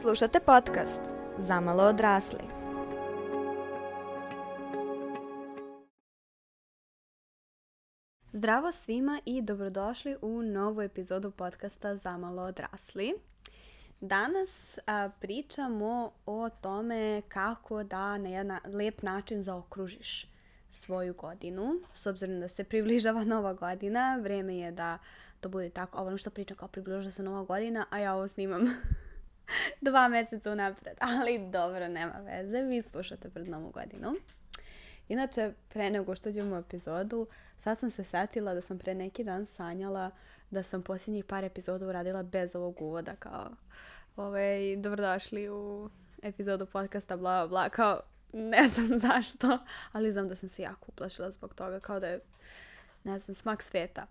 Slušate podcast Zamalo odrasli. Zdravo svima i dobrodošli u novu epizodu podcasta Zamalo odrasli. Danas a, pričamo o tome kako da na jedan lep način zaokružiš svoju godinu. S obzirom da se približava nova godina, vreme je da to bude tako. Ovo što pričam kao približava se nova godina, a ja ovo snimam dva meseca unapred. Ali dobro, nema veze, vi slušate pred novu godinu. Inače, pre nego što ćemo u epizodu, sad sam se setila da sam pre neki dan sanjala da sam posljednjih par epizoda uradila bez ovog uvoda, kao ovaj, dobrodošli u epizodu podcasta, bla, bla, kao ne znam zašto, ali znam da sam se jako uplašila zbog toga, kao da je, ne znam, smak sveta.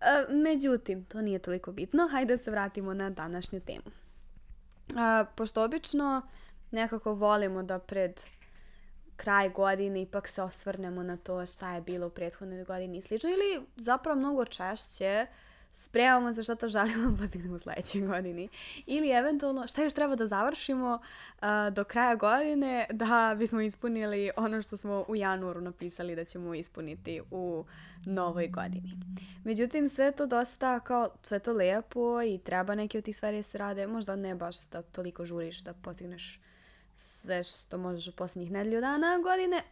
E, međutim, to nije toliko bitno, hajde da se vratimo na današnju temu. A, pošto obično nekako volimo da pred kraj godine ipak se osvrnemo na to šta je bilo u prethodnoj godini i slično ili zapravo mnogo češće spremamo se šta to želimo postignemo u sledećoj godini. Ili eventualno šta još treba da završimo uh, do kraja godine da bismo ispunili ono što smo u januaru napisali da ćemo ispuniti u novoj godini. Međutim, sve to dosta kao, sve to lepo i treba neke od tih stvari da se rade. Možda ne baš da toliko žuriš da postigneš sve što možeš u posljednjih nedelju dana godine.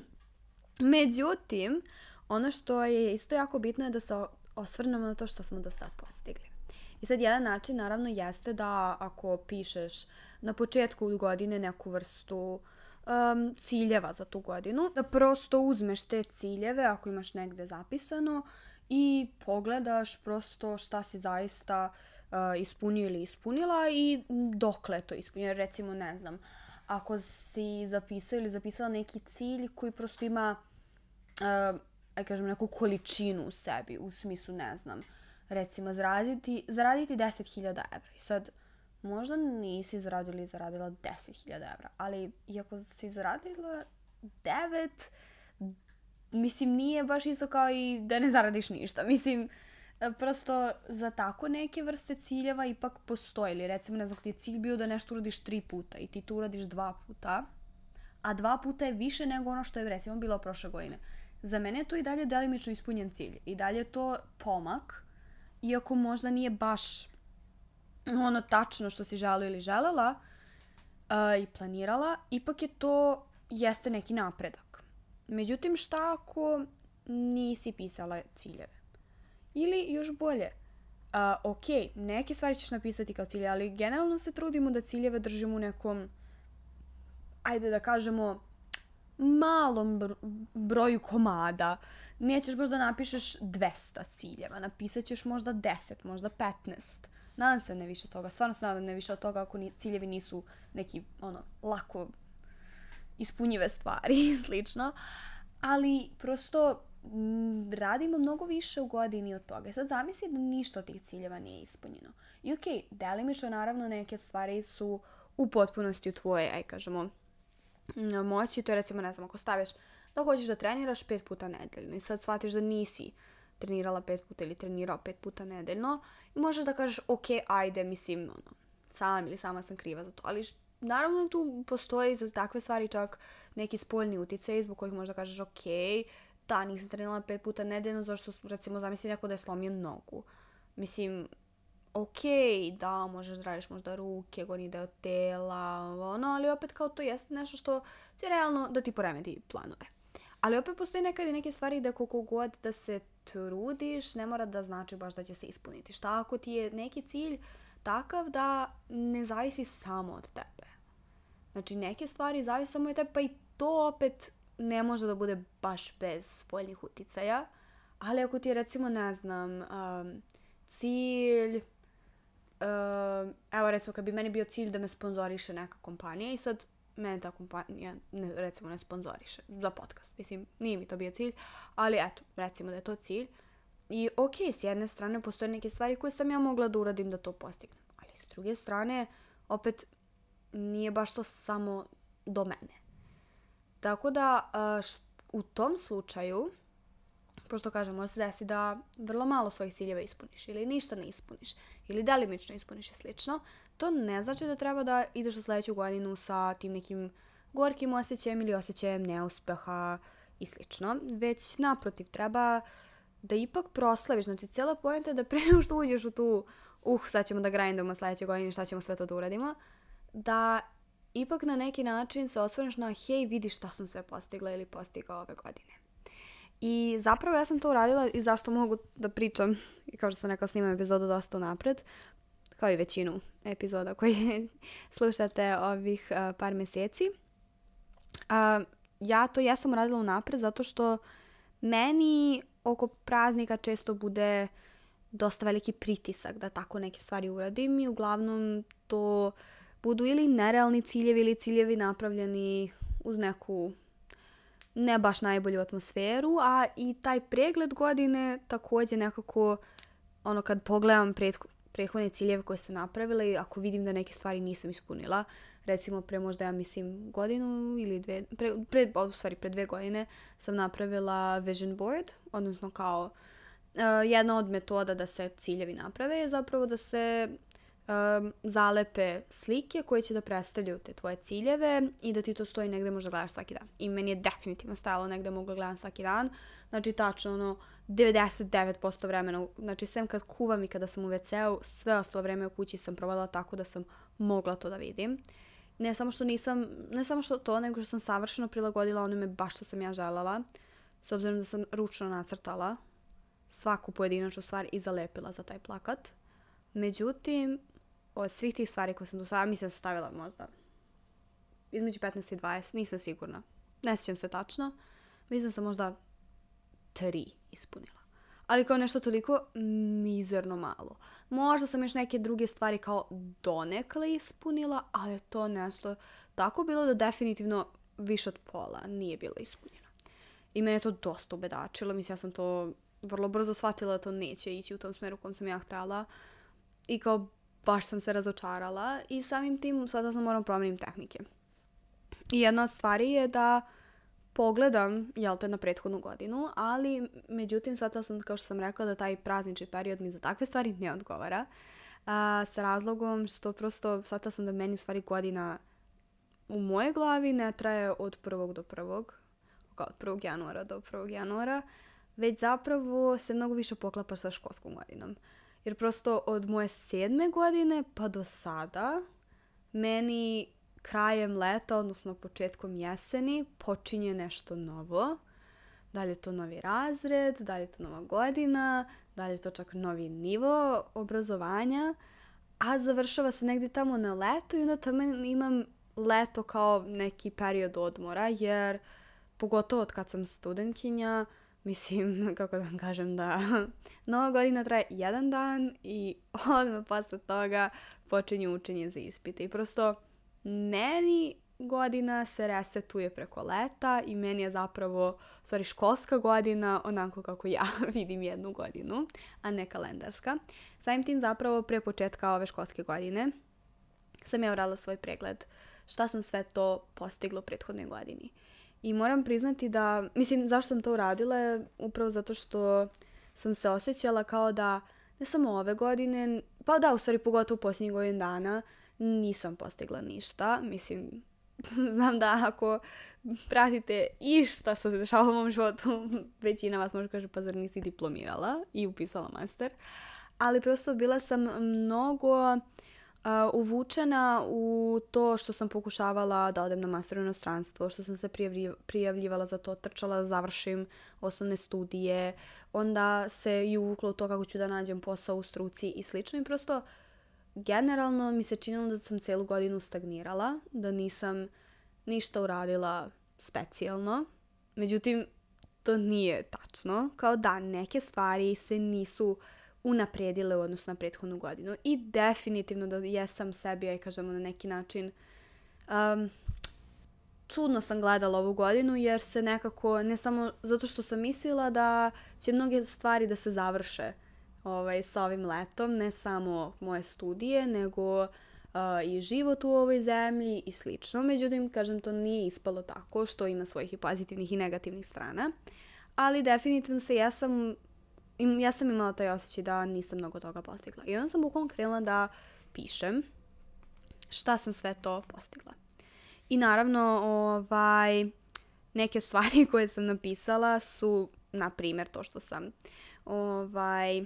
Međutim, ono što je isto jako bitno je da se osvrnemo na to što smo do sad postigli. I sad jedan način naravno jeste da ako pišeš na početku godine neku vrstu um, ciljeva za tu godinu, da prosto uzmeš te ciljeve ako imaš negde zapisano i pogledaš prosto šta si zaista uh, ispunio ili ispunila i dokle to ispunio. Recimo, ne znam, ako si zapisao ili zapisala neki cilj koji prosto ima uh, aj kažem, neku količinu u sebi, u smislu, ne znam, recimo, zaraditi, zaraditi 10.000 evra. I sad, možda nisi zaradila ili zaradila 10.000 evra, ali iako si zaradila 9, mislim, nije baš isto kao i da ne zaradiš ništa. Mislim, prosto za tako neke vrste ciljeva ipak postoji. Ili recimo, ne znam, ti je cilj bio da nešto uradiš tri puta i ti to uradiš dva puta, a dva puta je više nego ono što je recimo bilo prošle godine za mene je to i dalje delimično ispunjen cilj. I dalje je to pomak, iako možda nije baš ono tačno što si želio ili želela uh, i planirala, ipak je to, jeste neki napredak. Međutim, šta ako nisi pisala ciljeve? Ili još bolje, uh, ok, neke stvari ćeš napisati kao cilje, ali generalno se trudimo da ciljeve držimo u nekom, ajde da kažemo, malom broju komada. Nećeš baš da napišeš 200 ciljeva, napisat ćeš možda 10, možda 15. Nadam se ne više toga, stvarno se nadam ne više od toga ako ni, ciljevi nisu neki, ono, lako ispunjive stvari i slično. Ali prosto radimo mnogo više u godini od toga. Sad zamisli da ništa od tih ciljeva nije ispunjeno. I okej, okay, delimično naravno neke stvari su u potpunosti u tvoje, aj kažemo, moći, to je recimo, ne znam, ako staviš da hoćeš da treniraš pet puta nedeljno i sad shvatiš da nisi trenirala pet puta ili trenirao pet puta nedeljno i možeš da kažeš, ok, ajde, mislim, ono, sam ili sama sam kriva za to, ali naravno tu postoji za takve stvari čak neki spoljni uticaj zbog kojih možda kažeš, ok, da, nisam trenirala pet puta nedeljno, zašto, recimo, zamisli neko da je slomio nogu. Mislim, ok, da, možeš da radiš možda ruke, gornji deo tela, ono, ali opet kao to jeste nešto što će realno da ti poremeti planove. Ali opet postoji nekad i neke stvari da koliko god da se trudiš, ne mora da znači baš da će se ispuniti. Šta ako ti je neki cilj takav da ne zavisi samo od tebe? Znači, neke stvari zavisi samo od tebe, pa i to opet ne može da bude baš bez spoljnih uticaja. Ali ako ti je recimo, ne znam, um, cilj uh, evo recimo kad bi meni bio cilj da me sponzoriše neka kompanija i sad mene ta kompanija ne, recimo ne sponzoriše za podcast. Mislim, nije mi to bio cilj, ali eto, recimo da je to cilj. I ok, s jedne strane postoje neke stvari koje sam ja mogla da uradim da to postignem. Ali s druge strane, opet, nije baš to samo do mene. Tako da, uh, št, u tom slučaju, pošto kažem, može se desi da vrlo malo svojih ciljeva ispuniš ili ništa ne ispuniš ili delimično ispuniš i slično, to ne znači da treba da ideš u sledeću godinu sa tim nekim gorkim osjećajem ili osjećajem neuspeha i slično, već naprotiv treba da ipak proslaviš, znači cijela pojenta je da pre nego što uđeš u tu uh, sad ćemo da grindamo sledeće godine, šta ćemo sve to da uradimo, da ipak na neki način se osvrneš na hej, vidi šta sam sve postigla ili postigao ove godine. I zapravo ja sam to uradila i zašto mogu da pričam, kao što sam rekla, snimam epizodu dosta napred, kao i većinu epizoda koje slušate ovih uh, par meseci. Uh, ja to jesam uradila unapred zato što meni oko praznika često bude dosta veliki pritisak da tako neke stvari uradim i uglavnom to budu ili nerealni ciljevi ili ciljevi napravljeni uz neku ne baš najbolju atmosferu, a i taj pregled godine takođe nekako ono kad pogledam pred, prethodne ciljeve koje sam napravila i ako vidim da neke stvari nisam ispunila, recimo pre možda ja mislim godinu ili dve, pre, pre, o, stvari pre dve godine sam napravila vision board, odnosno kao uh, jedna od metoda da se ciljevi naprave je zapravo da se um, zalepe slike koje će da predstavljaju te tvoje ciljeve i da ti to stoji negde možda gledaš svaki dan. I meni je definitivno stajalo negde mogu da gledam svaki dan. Znači tačno ono 99% vremena, znači sem kad kuvam i kada sam u WC-u, sve ostalo vreme u kući sam provadila tako da sam mogla to da vidim. Ne samo što nisam, ne samo što to, nego što sam savršeno prilagodila onome baš što sam ja želela, s obzirom da sam ručno nacrtala svaku pojedinačnu stvar i zalepila za taj plakat. Međutim, od svih tih stvari koje sam do sada, mislim da stavila možda između 15 i 20, nisam sigurna. Ne sjećam se tačno. Mislim da sam možda tri ispunila. Ali kao nešto toliko mizerno malo. Možda sam još neke druge stvari kao donekle ispunila, ali to nešto tako bilo da definitivno više od pola nije bilo ispunjeno. I mene je to dosta ubedačilo. Mislim, ja sam to vrlo brzo shvatila da to neće ići u tom smeru u kom sam ja htela. I kao baš sam se razočarala i samim tim sada sam moram promenim tehnike. I jedna od stvari je da pogledam, jel te, na prethodnu godinu, ali međutim sada sam, kao što sam rekla, da taj praznični period mi za takve stvari ne odgovara. A, sa razlogom što prosto sada sam da meni u stvari godina u moje glavi ne traje od prvog do prvog, kao od 1. januara do 1. januara, već zapravo se mnogo više poklapa sa školskom godinom. Jer prosto od moje sedme godine pa do sada meni krajem leta, odnosno početkom jeseni, počinje nešto novo. Da li je to novi razred, da li je to nova godina, da li je to čak novi nivo obrazovanja, a završava se negdje tamo na leto i onda tamo imam leto kao neki period odmora, jer pogotovo od kad sam studentkinja, Mislim, kako da vam kažem, da nova godina traje jedan dan i odmah posle toga počinju učenje za ispite. I prosto meni godina se resetuje preko leta i meni je zapravo, stvari, školska godina onako kako ja vidim jednu godinu, a ne kalendarska. Samim tim zapravo pre početka ove školske godine sam ja urala svoj pregled šta sam sve to postigla u prethodnoj godini. I moram priznati da, mislim, zašto sam to uradila je upravo zato što sam se osjećala kao da ne samo ove godine, pa da, u stvari pogotovo u posljednjih godin dana, nisam postigla ništa. Mislim, znam da ako pratite išta što se dešava u mom životu, većina vas može kaže pa zar nisi diplomirala i upisala master. Ali prosto bila sam mnogo uh, uvučena u to što sam pokušavala da odem na master u inostranstvo, što sam se prijavljivala za to, trčala da završim osnovne studije, onda se i uvuklo u to kako ću da nađem posao u struci i slično i prosto generalno mi se činilo da sam celu godinu stagnirala, da nisam ništa uradila specijalno. Međutim, to nije tačno. Kao da, neke stvari se nisu uh, unapredile u odnosu na prethodnu godinu. I definitivno da jesam sebi, aj kažemo na neki način, um, čudno sam gledala ovu godinu jer se nekako, ne samo zato što sam mislila da će mnoge stvari da se završe ovaj, sa ovim letom, ne samo moje studije, nego uh, i život u ovoj zemlji i slično. Međutim, kažem, to nije ispalo tako, što ima svojih i pozitivnih i negativnih strana. ali definitivno se ja sam, im, ja sam imala taj osjećaj da nisam mnogo toga postigla. I onda sam bukvalno krenula da pišem šta sam sve to postigla. I naravno, ovaj, neke stvari koje sam napisala su, na primjer, to što sam ovaj,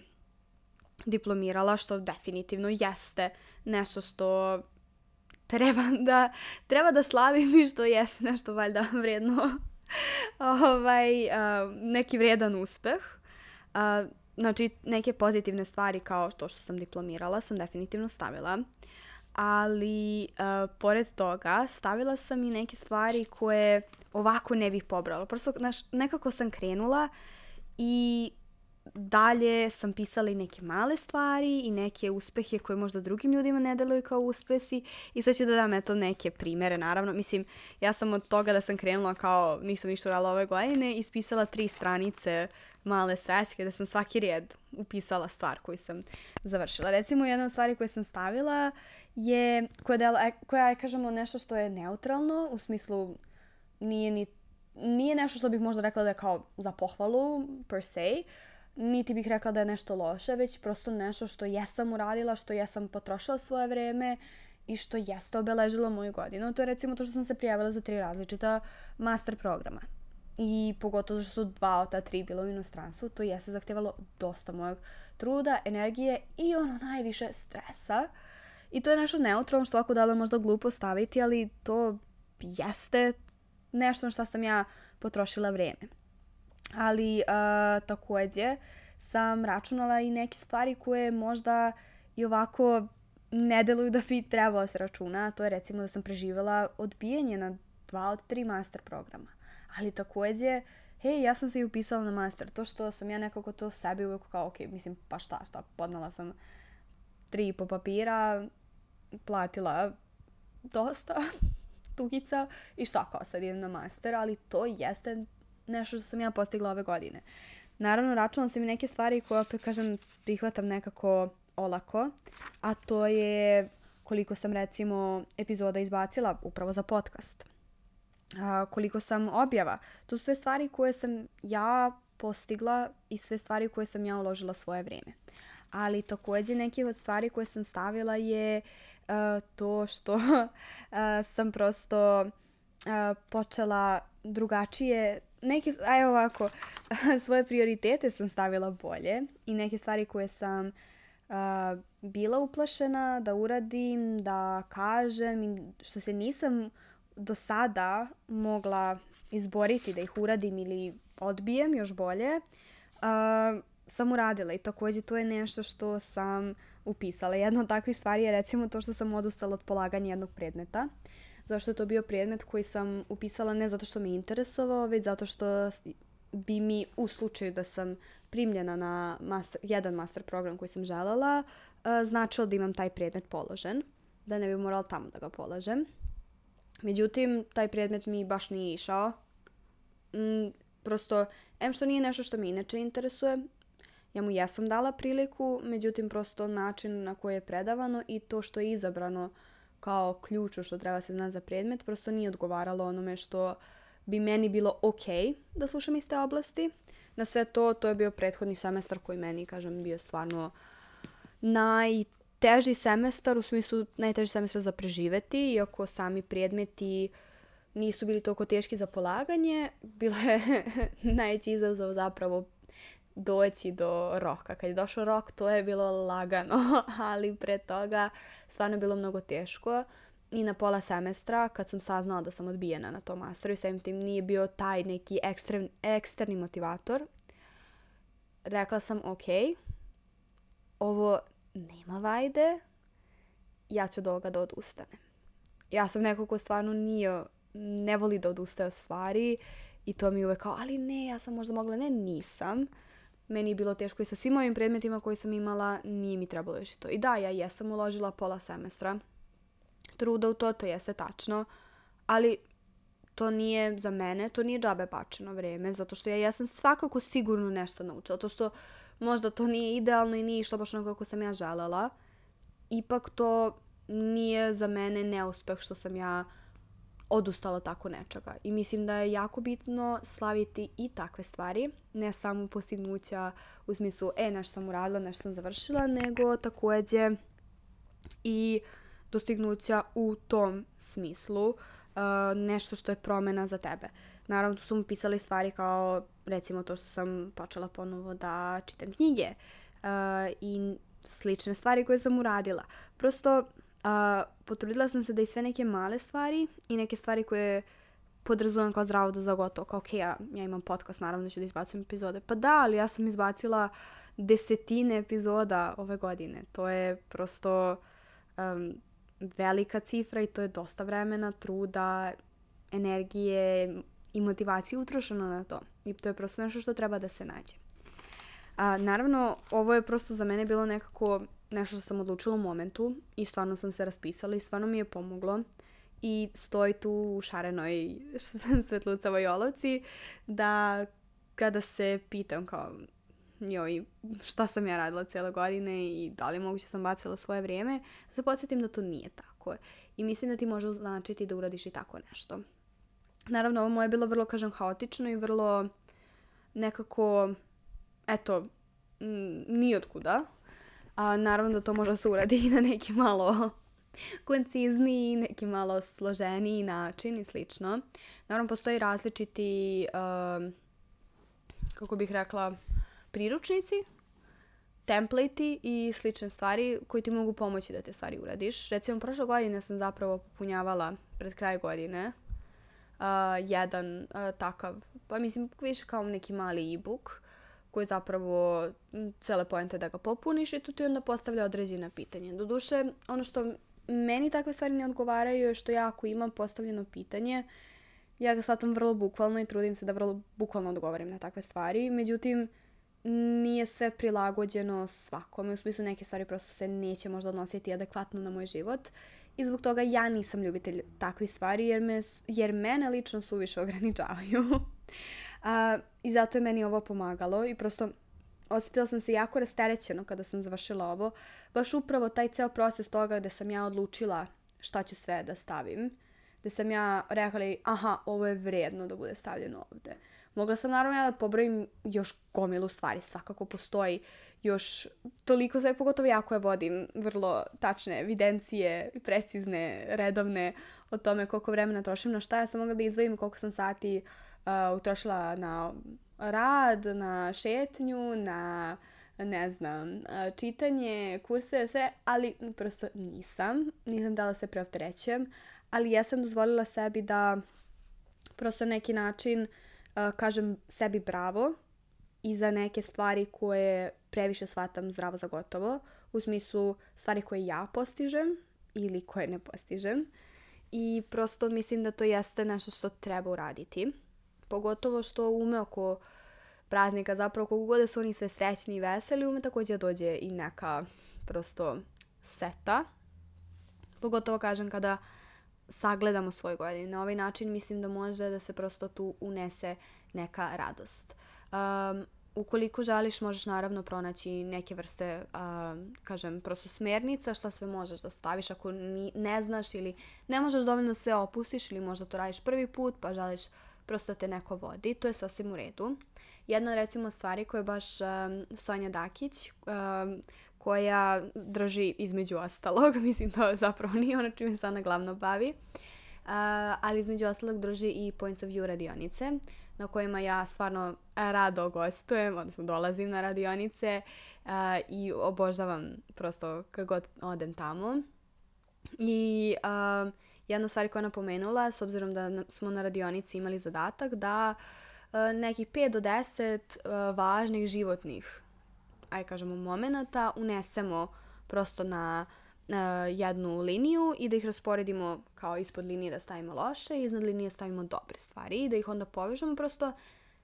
diplomirala, što definitivno jeste nešto što treba da, treba da slavim i što jeste nešto valjda vredno, ovaj, neki vredan uspeh. Uh, znači, neke pozitivne stvari kao to što sam diplomirala sam definitivno stavila. Ali, uh, pored toga, stavila sam i neke stvari koje ovako ne bih pobrala. Prosto, znaš, nekako sam krenula i dalje sam pisala i neke male stvari i neke uspehe koje možda drugim ljudima ne deluju kao uspesi i sad ću da dam eto neke primere naravno. Mislim, ja sam od toga da sam krenula kao nisam ništa urala ove godine ispisala tri stranice male svetske da sam svaki red upisala stvar koju sam završila. Recimo jedna od stvari koje sam stavila je koja, dela, e, koja je kažemo nešto što je neutralno u smislu nije ni nije nešto što bih možda rekla da je kao za pohvalu per se, niti bih rekla da je nešto loše, već prosto nešto što jesam uradila, što jesam potrošila svoje vreme i što jeste obeležilo moju godinu. To je recimo to što sam se prijavila za tri različita master programa. I pogotovo što su dva od ta tri bila u inostranstvu, to jeste zahtevalo dosta mojeg truda, energije i ono najviše stresa. I to je nešto neutralno što ako dalo možda glupo staviti, ali to jeste nešto na što sam ja potrošila vreme ali uh, takođe sam računala i neke stvari koje možda i ovako ne deluju da bi trebalo da se računa, to je recimo da sam preživjela odbijanje na dva od tri master programa. Ali takođe, hej, ja sam se i upisala na master. To što sam ja nekako to sebi uvijek kao, ok, mislim, pa šta, šta, podnala sam tri po papira, platila dosta tugica i šta kao sad idem na master, ali to jeste nešto što sam ja postigla ove godine. Naravno, računala sam i neke stvari koje, opet kažem, prihvatam nekako olako, a to je koliko sam recimo epizoda izbacila upravo za podcast. Koliko sam objava. To su sve stvari koje sam ja postigla i sve stvari koje sam ja uložila svoje vreme. Ali takođe neke od stvari koje sam stavila je uh, to što uh, sam prosto uh, počela drugačije neke, aj ovako, svoje prioritete sam stavila bolje i neke stvari koje sam bila uplašena da uradim, da kažem što se nisam do sada mogla izboriti da ih uradim ili odbijem još bolje, uh, sam uradila i takođe to je nešto što sam upisala. Jedna od takvih stvari je recimo to što sam odustala od polaganja jednog predmeta. Zašto je to bio predmet koji sam upisala ne zato što me interesovao, već zato što bi mi u slučaju da sam primljena na master, jedan master program koji sam želela, uh, značilo da imam taj predmet položen, da ne bi morala tamo da ga polažem. Međutim, taj predmet mi baš nije išao. Mm, prosto, em što nije nešto što me inače interesuje, ja mu jesam dala priliku, međutim prosto način na koji je predavano i to što je izabrano kao ključu što treba se znati za predmet, prosto nije odgovaralo onome što bi meni bilo ok da slušam iz te oblasti. Na sve to, to je bio prethodni semestar koji meni, kažem, bio stvarno najteži semestar, u smislu najteži semestar za preživeti, iako sami predmeti nisu bili toliko teški za polaganje, bilo je najveći izazov zapravo doći do roka. Kad je došao rok, to je bilo lagano, ali pre toga stvarno je bilo mnogo teško. I na pola semestra, kad sam saznala da sam odbijena na tom masteru i samim tim nije bio taj neki ekstrem, eksterni motivator, rekla sam, ok, ovo nema vajde, ja ću od ovoga da odustanem. Ja sam neko ko stvarno nije, ne voli da odustaje od stvari i to mi uvek kao, ali ne, ja sam možda mogla, ne, nisam meni je bilo teško i sa svim ovim predmetima koji sam imala, nije mi trebalo još i to. I da, ja jesam uložila pola semestra truda u to, to jeste tačno, ali to nije za mene, to nije džabe bačeno vreme, zato što ja jesam svakako sigurno nešto naučila, to što možda to nije idealno i nije išlo baš onako kako sam ja želela, ipak to nije za mene neuspeh što sam ja odustala tako nečega. I mislim da je jako bitno slaviti i takve stvari, ne samo postignuća u smislu, e, nešto sam uradila, nešto sam završila, nego takođe i dostignuća u tom smislu, uh, nešto što je promena za tebe. Naravno, tu su mu pisali stvari kao, recimo, to što sam počela ponovo da čitam knjige uh, i slične stvari koje sam uradila. Prosto, uh, potrudila sam se da i sve neke male stvari i neke stvari koje podrazumijem kao zdravo da zagotovo, kao ok, ja, ja imam podcast, naravno ću da izbacujem epizode. Pa da, ali ja sam izbacila desetine epizoda ove godine. To je prosto um, velika cifra i to je dosta vremena, truda, energije i motivacije utrošeno na to. I to je prosto nešto što treba da se nađe. A, naravno, ovo je prosto za mene bilo nekako nešto što sam odlučila u momentu i stvarno sam se raspisala i stvarno mi je pomoglo i stoji tu u šarenoj svetlucavoj olovci da kada se pitam kao joj, šta sam ja radila cijele godine i da li moguće sam bacila svoje vrijeme, da se podsjetim da to nije tako. I mislim da ti može značiti da uradiš i tako nešto. Naravno, ovo moje je bilo vrlo, kažem, haotično i vrlo nekako, eto, nijotkuda. A naravno da to može se uradi i na neki malo koncizniji, neki malo složeniji način i slično. Naravno, postoji različiti, uh, kako bih rekla, priručnici, templati i slične stvari koji ti mogu pomoći da te stvari uradiš. Recimo, prošle godine sam zapravo popunjavala pred kraj godine uh, jedan uh, takav, pa mislim više kao neki mali e-book koji zapravo cele poente da ga popuniš i tu ti onda postavlja određena pitanja. Doduše, ono što meni takve stvari ne odgovaraju je što ja ako imam postavljeno pitanje, ja ga shvatam vrlo bukvalno i trudim se da vrlo bukvalno odgovorim na takve stvari. Međutim, nije sve prilagođeno svakome, u smislu neke stvari prosto se neće možda odnositi adekvatno na moj život i zbog toga ja nisam ljubitelj takvih stvari jer, me, jer mene lično suviše ograničavaju. A, I zato je meni ovo pomagalo i prosto osjetila sam se jako rasterećeno kada sam završila ovo. Baš upravo taj ceo proces toga gde sam ja odlučila šta ću sve da stavim. Gde sam ja rekla, aha, ovo je vredno da bude stavljeno ovde. Mogla sam naravno ja da pobrojim još gomilu stvari, svakako postoji još toliko sve, pogotovo ja koja vodim vrlo tačne evidencije, precizne, redovne o tome koliko vremena trošim na šta. Ja sam mogla da izvojim koliko sam sati uh, utrošila na rad, na šetnju, na ne znam, čitanje, kurse, sve, ali prosto nisam. Nisam dala se preopterećujem, ali ja sam dozvolila sebi da prosto neki način uh, kažem sebi bravo i za neke stvari koje previše shvatam zdravo za gotovo, u smislu stvari koje ja postižem ili koje ne postižem. I prosto mislim da to jeste nešto što treba uraditi. Pogotovo što ume oko praznika, zapravo kogu god da su oni sve srećni i veseli, ume takođe da dođe i neka prosto seta. Pogotovo kažem kada sagledamo svoj godine. Na ovaj način mislim da može da se prosto tu unese neka radost. Um, ukoliko želiš, možeš naravno pronaći neke vrste, um, kažem, prosto smernica, šta sve možeš da staviš ako ni, ne znaš ili ne možeš dovoljno se opustiš ili možda to radiš prvi put pa želiš prosto da te neko vodi, to je sasvim u redu. Jedna recimo stvari koja je baš um, Sonja Dakić, um, koja drži između ostalog, mislim to zapravo nije ono čime se ona glavno bavi, uh, ali između ostalog drži i Points of View radionice, na kojima ja stvarno rado gostujem, odnosno dolazim na radionice uh, i obožavam prosto kad god odem tamo. I uh, jedna stvar koja je napomenula, s obzirom da smo na radionici imali zadatak, da uh, nekih 5 do 10 uh, važnih životnih aj kažemo, momenta unesemo prosto na uh, jednu liniju i da ih rasporedimo kao ispod linije da stavimo loše iznad linije stavimo dobre stvari i da ih onda povežemo, prosto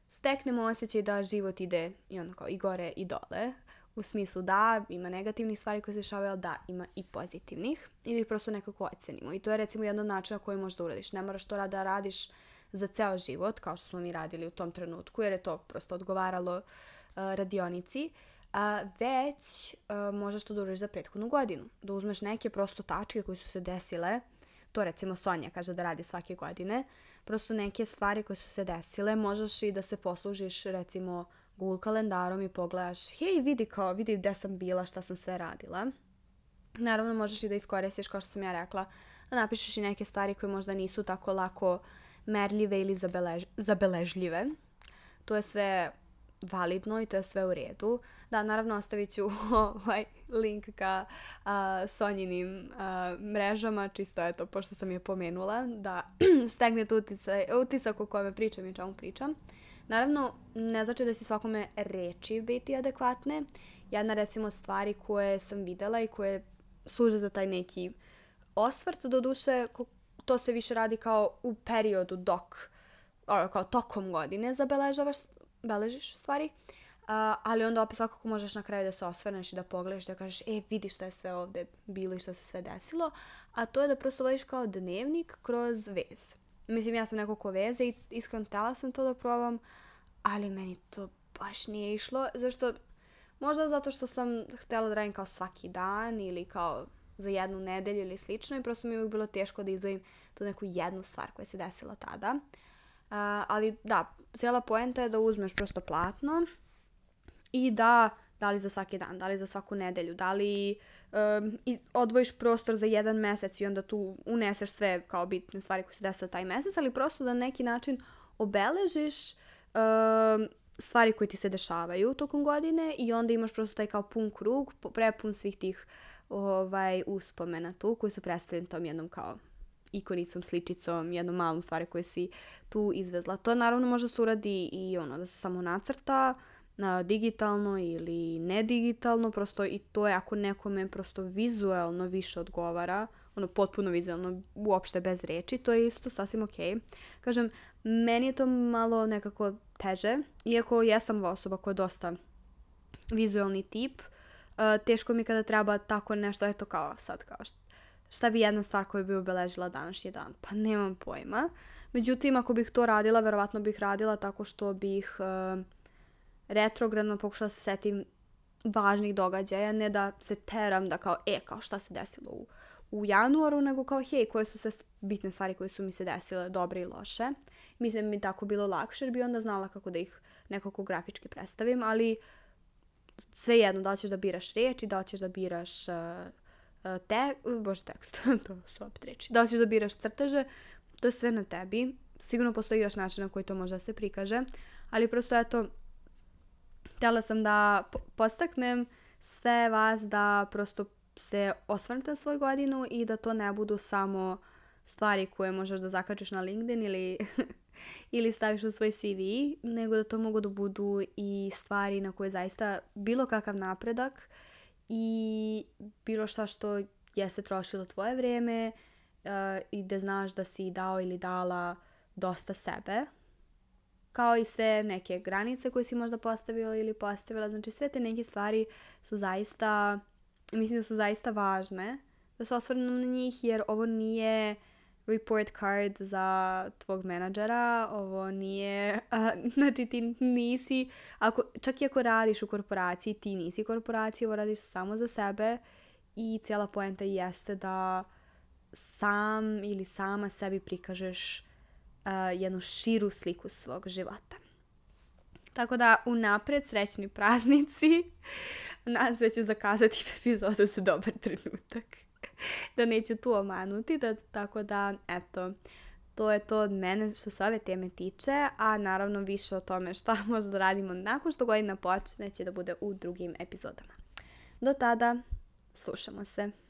steknemo osjećaj da život ide i onda kao i gore i dole, u smislu da ima negativnih stvari koje se dešavaju, ali da ima i pozitivnih i da ih prosto nekako ocenimo. I to je recimo jedan način na koji možeš da uradiš. Ne moraš to da radiš za ceo život, kao što smo mi radili u tom trenutku, jer je to prosto odgovaralo uh, radionici, uh, a, već a, možeš to da uradiš za prethodnu godinu. Da uzmeš neke prosto tačke koje su se desile to recimo Sonja kaže da radi svake godine, prosto neke stvari koje su se desile, možeš i da se poslužiš recimo Google kalendarom i pogledaš, hej vidi kao, vidi gde sam bila, šta sam sve radila. Naravno možeš i da iskoristiš, kao što sam ja rekla, da napišeš i neke stvari koje možda nisu tako lako merljive ili zabelež zabeležljive. To je sve validno i to je sve u redu. Da, naravno ostavit ću ovaj link ka uh, Sonjinim uh, mrežama, čisto eto, pošto sam je pomenula, da stegnete utisak o kome pričam i čemu pričam. Naravno, ne znači da će svakome reči biti adekvatne. Jedna recimo stvari koje sam videla i koje služe za taj neki osvrt, do duše to se više radi kao u periodu dok, kao tokom godine zabeležavaš beležiš stvari. Uh, ali onda opet svakako možeš na kraju da se osvrneš i da pogledaš da kažeš e vidi šta je sve ovde bilo i šta se sve desilo. A to je da prosto vodiš kao dnevnik kroz vez. Mislim ja sam neko ko veze i iskreno tela sam to da probam, ali meni to baš nije išlo. Zašto? Možda zato što sam htela da radim kao svaki dan ili kao za jednu nedelju ili slično i prosto mi je uvijek bilo teško da izdvojim tu neku jednu stvar koja se desila tada. Uh, ali da, cijela poenta je da uzmeš prosto platno i da, da li za svaki dan, da li za svaku nedelju, da li um, odvojiš prostor za jedan mesec i onda tu uneseš sve kao bitne stvari koje se desile taj mesec, ali prosto da neki način obeležiš um, stvari koje ti se dešavaju tokom godine i onda imaš prosto taj kao pun krug, prepun svih tih ovaj, uspomena tu koji su predstavljeni tom jednom kao ikonicom, sličicom, jednom malom stvari koje si tu izvezla. To naravno može se uradi i ono da se samo nacrta na digitalno ili nedigitalno, prosto i to je ako nekome prosto vizuelno više odgovara, ono potpuno vizualno, uopšte bez reči, to je isto sasvim ok. Kažem, meni je to malo nekako teže, iako jesam osoba koja je dosta vizualni tip, teško mi kada treba tako nešto, eto kao sad, kao šta bi jedna stvar koju bi obeležila današnji dan? Pa nemam pojma. Međutim, ako bih to radila, verovatno bih radila tako što bih uh, retrogradno pokušala da se setim važnih događaja, ne da se teram da kao, e, kao šta se desilo u, u januaru, nego kao, hej, koje su sve bitne stvari koje su mi se desile, dobre i loše. Mislim mi tako bilo lakše, jer bi onda znala kako da ih nekako grafički predstavim, ali sve jedno, da li ćeš da biraš reči, da li ćeš da biraš uh, te, bože tekst, to su opet reči, da li ćeš da biraš crteže, to je sve na tebi. Sigurno postoji još način na koji to može da se prikaže, ali prosto eto, htjela sam da postaknem sve vas da prosto se osvrnete na svoju godinu i da to ne budu samo stvari koje možeš da zakačiš na LinkedIn ili, ili staviš u svoj CV, nego da to mogu da budu i stvari na koje zaista bilo kakav napredak i bilo šta što jeste trošilo tvoje vreme uh, i da znaš da si dao ili dala dosta sebe, kao i sve neke granice koje si možda postavio ili postavila. Znači sve te neke stvari su zaista, mislim da su zaista važne da se osvrnem na njih jer ovo nije report card za tvog menadžera, ovo nije, a, znači ti nisi, ako, čak i ako radiš u korporaciji, ti nisi korporacija, ovo radiš samo za sebe i cijela poenta jeste da sam ili sama sebi prikažeš uh, jednu širu sliku svog života. Tako da unapred srećni praznici. Se da ću zakazati epizodu za dobar trenutak. da neću tu omanuti, da, tako da, eto, to je to od mene što se ove teme tiče, a naravno više o tome šta možda da radimo nakon što godina počne će da bude u drugim epizodama. Do tada, slušamo se.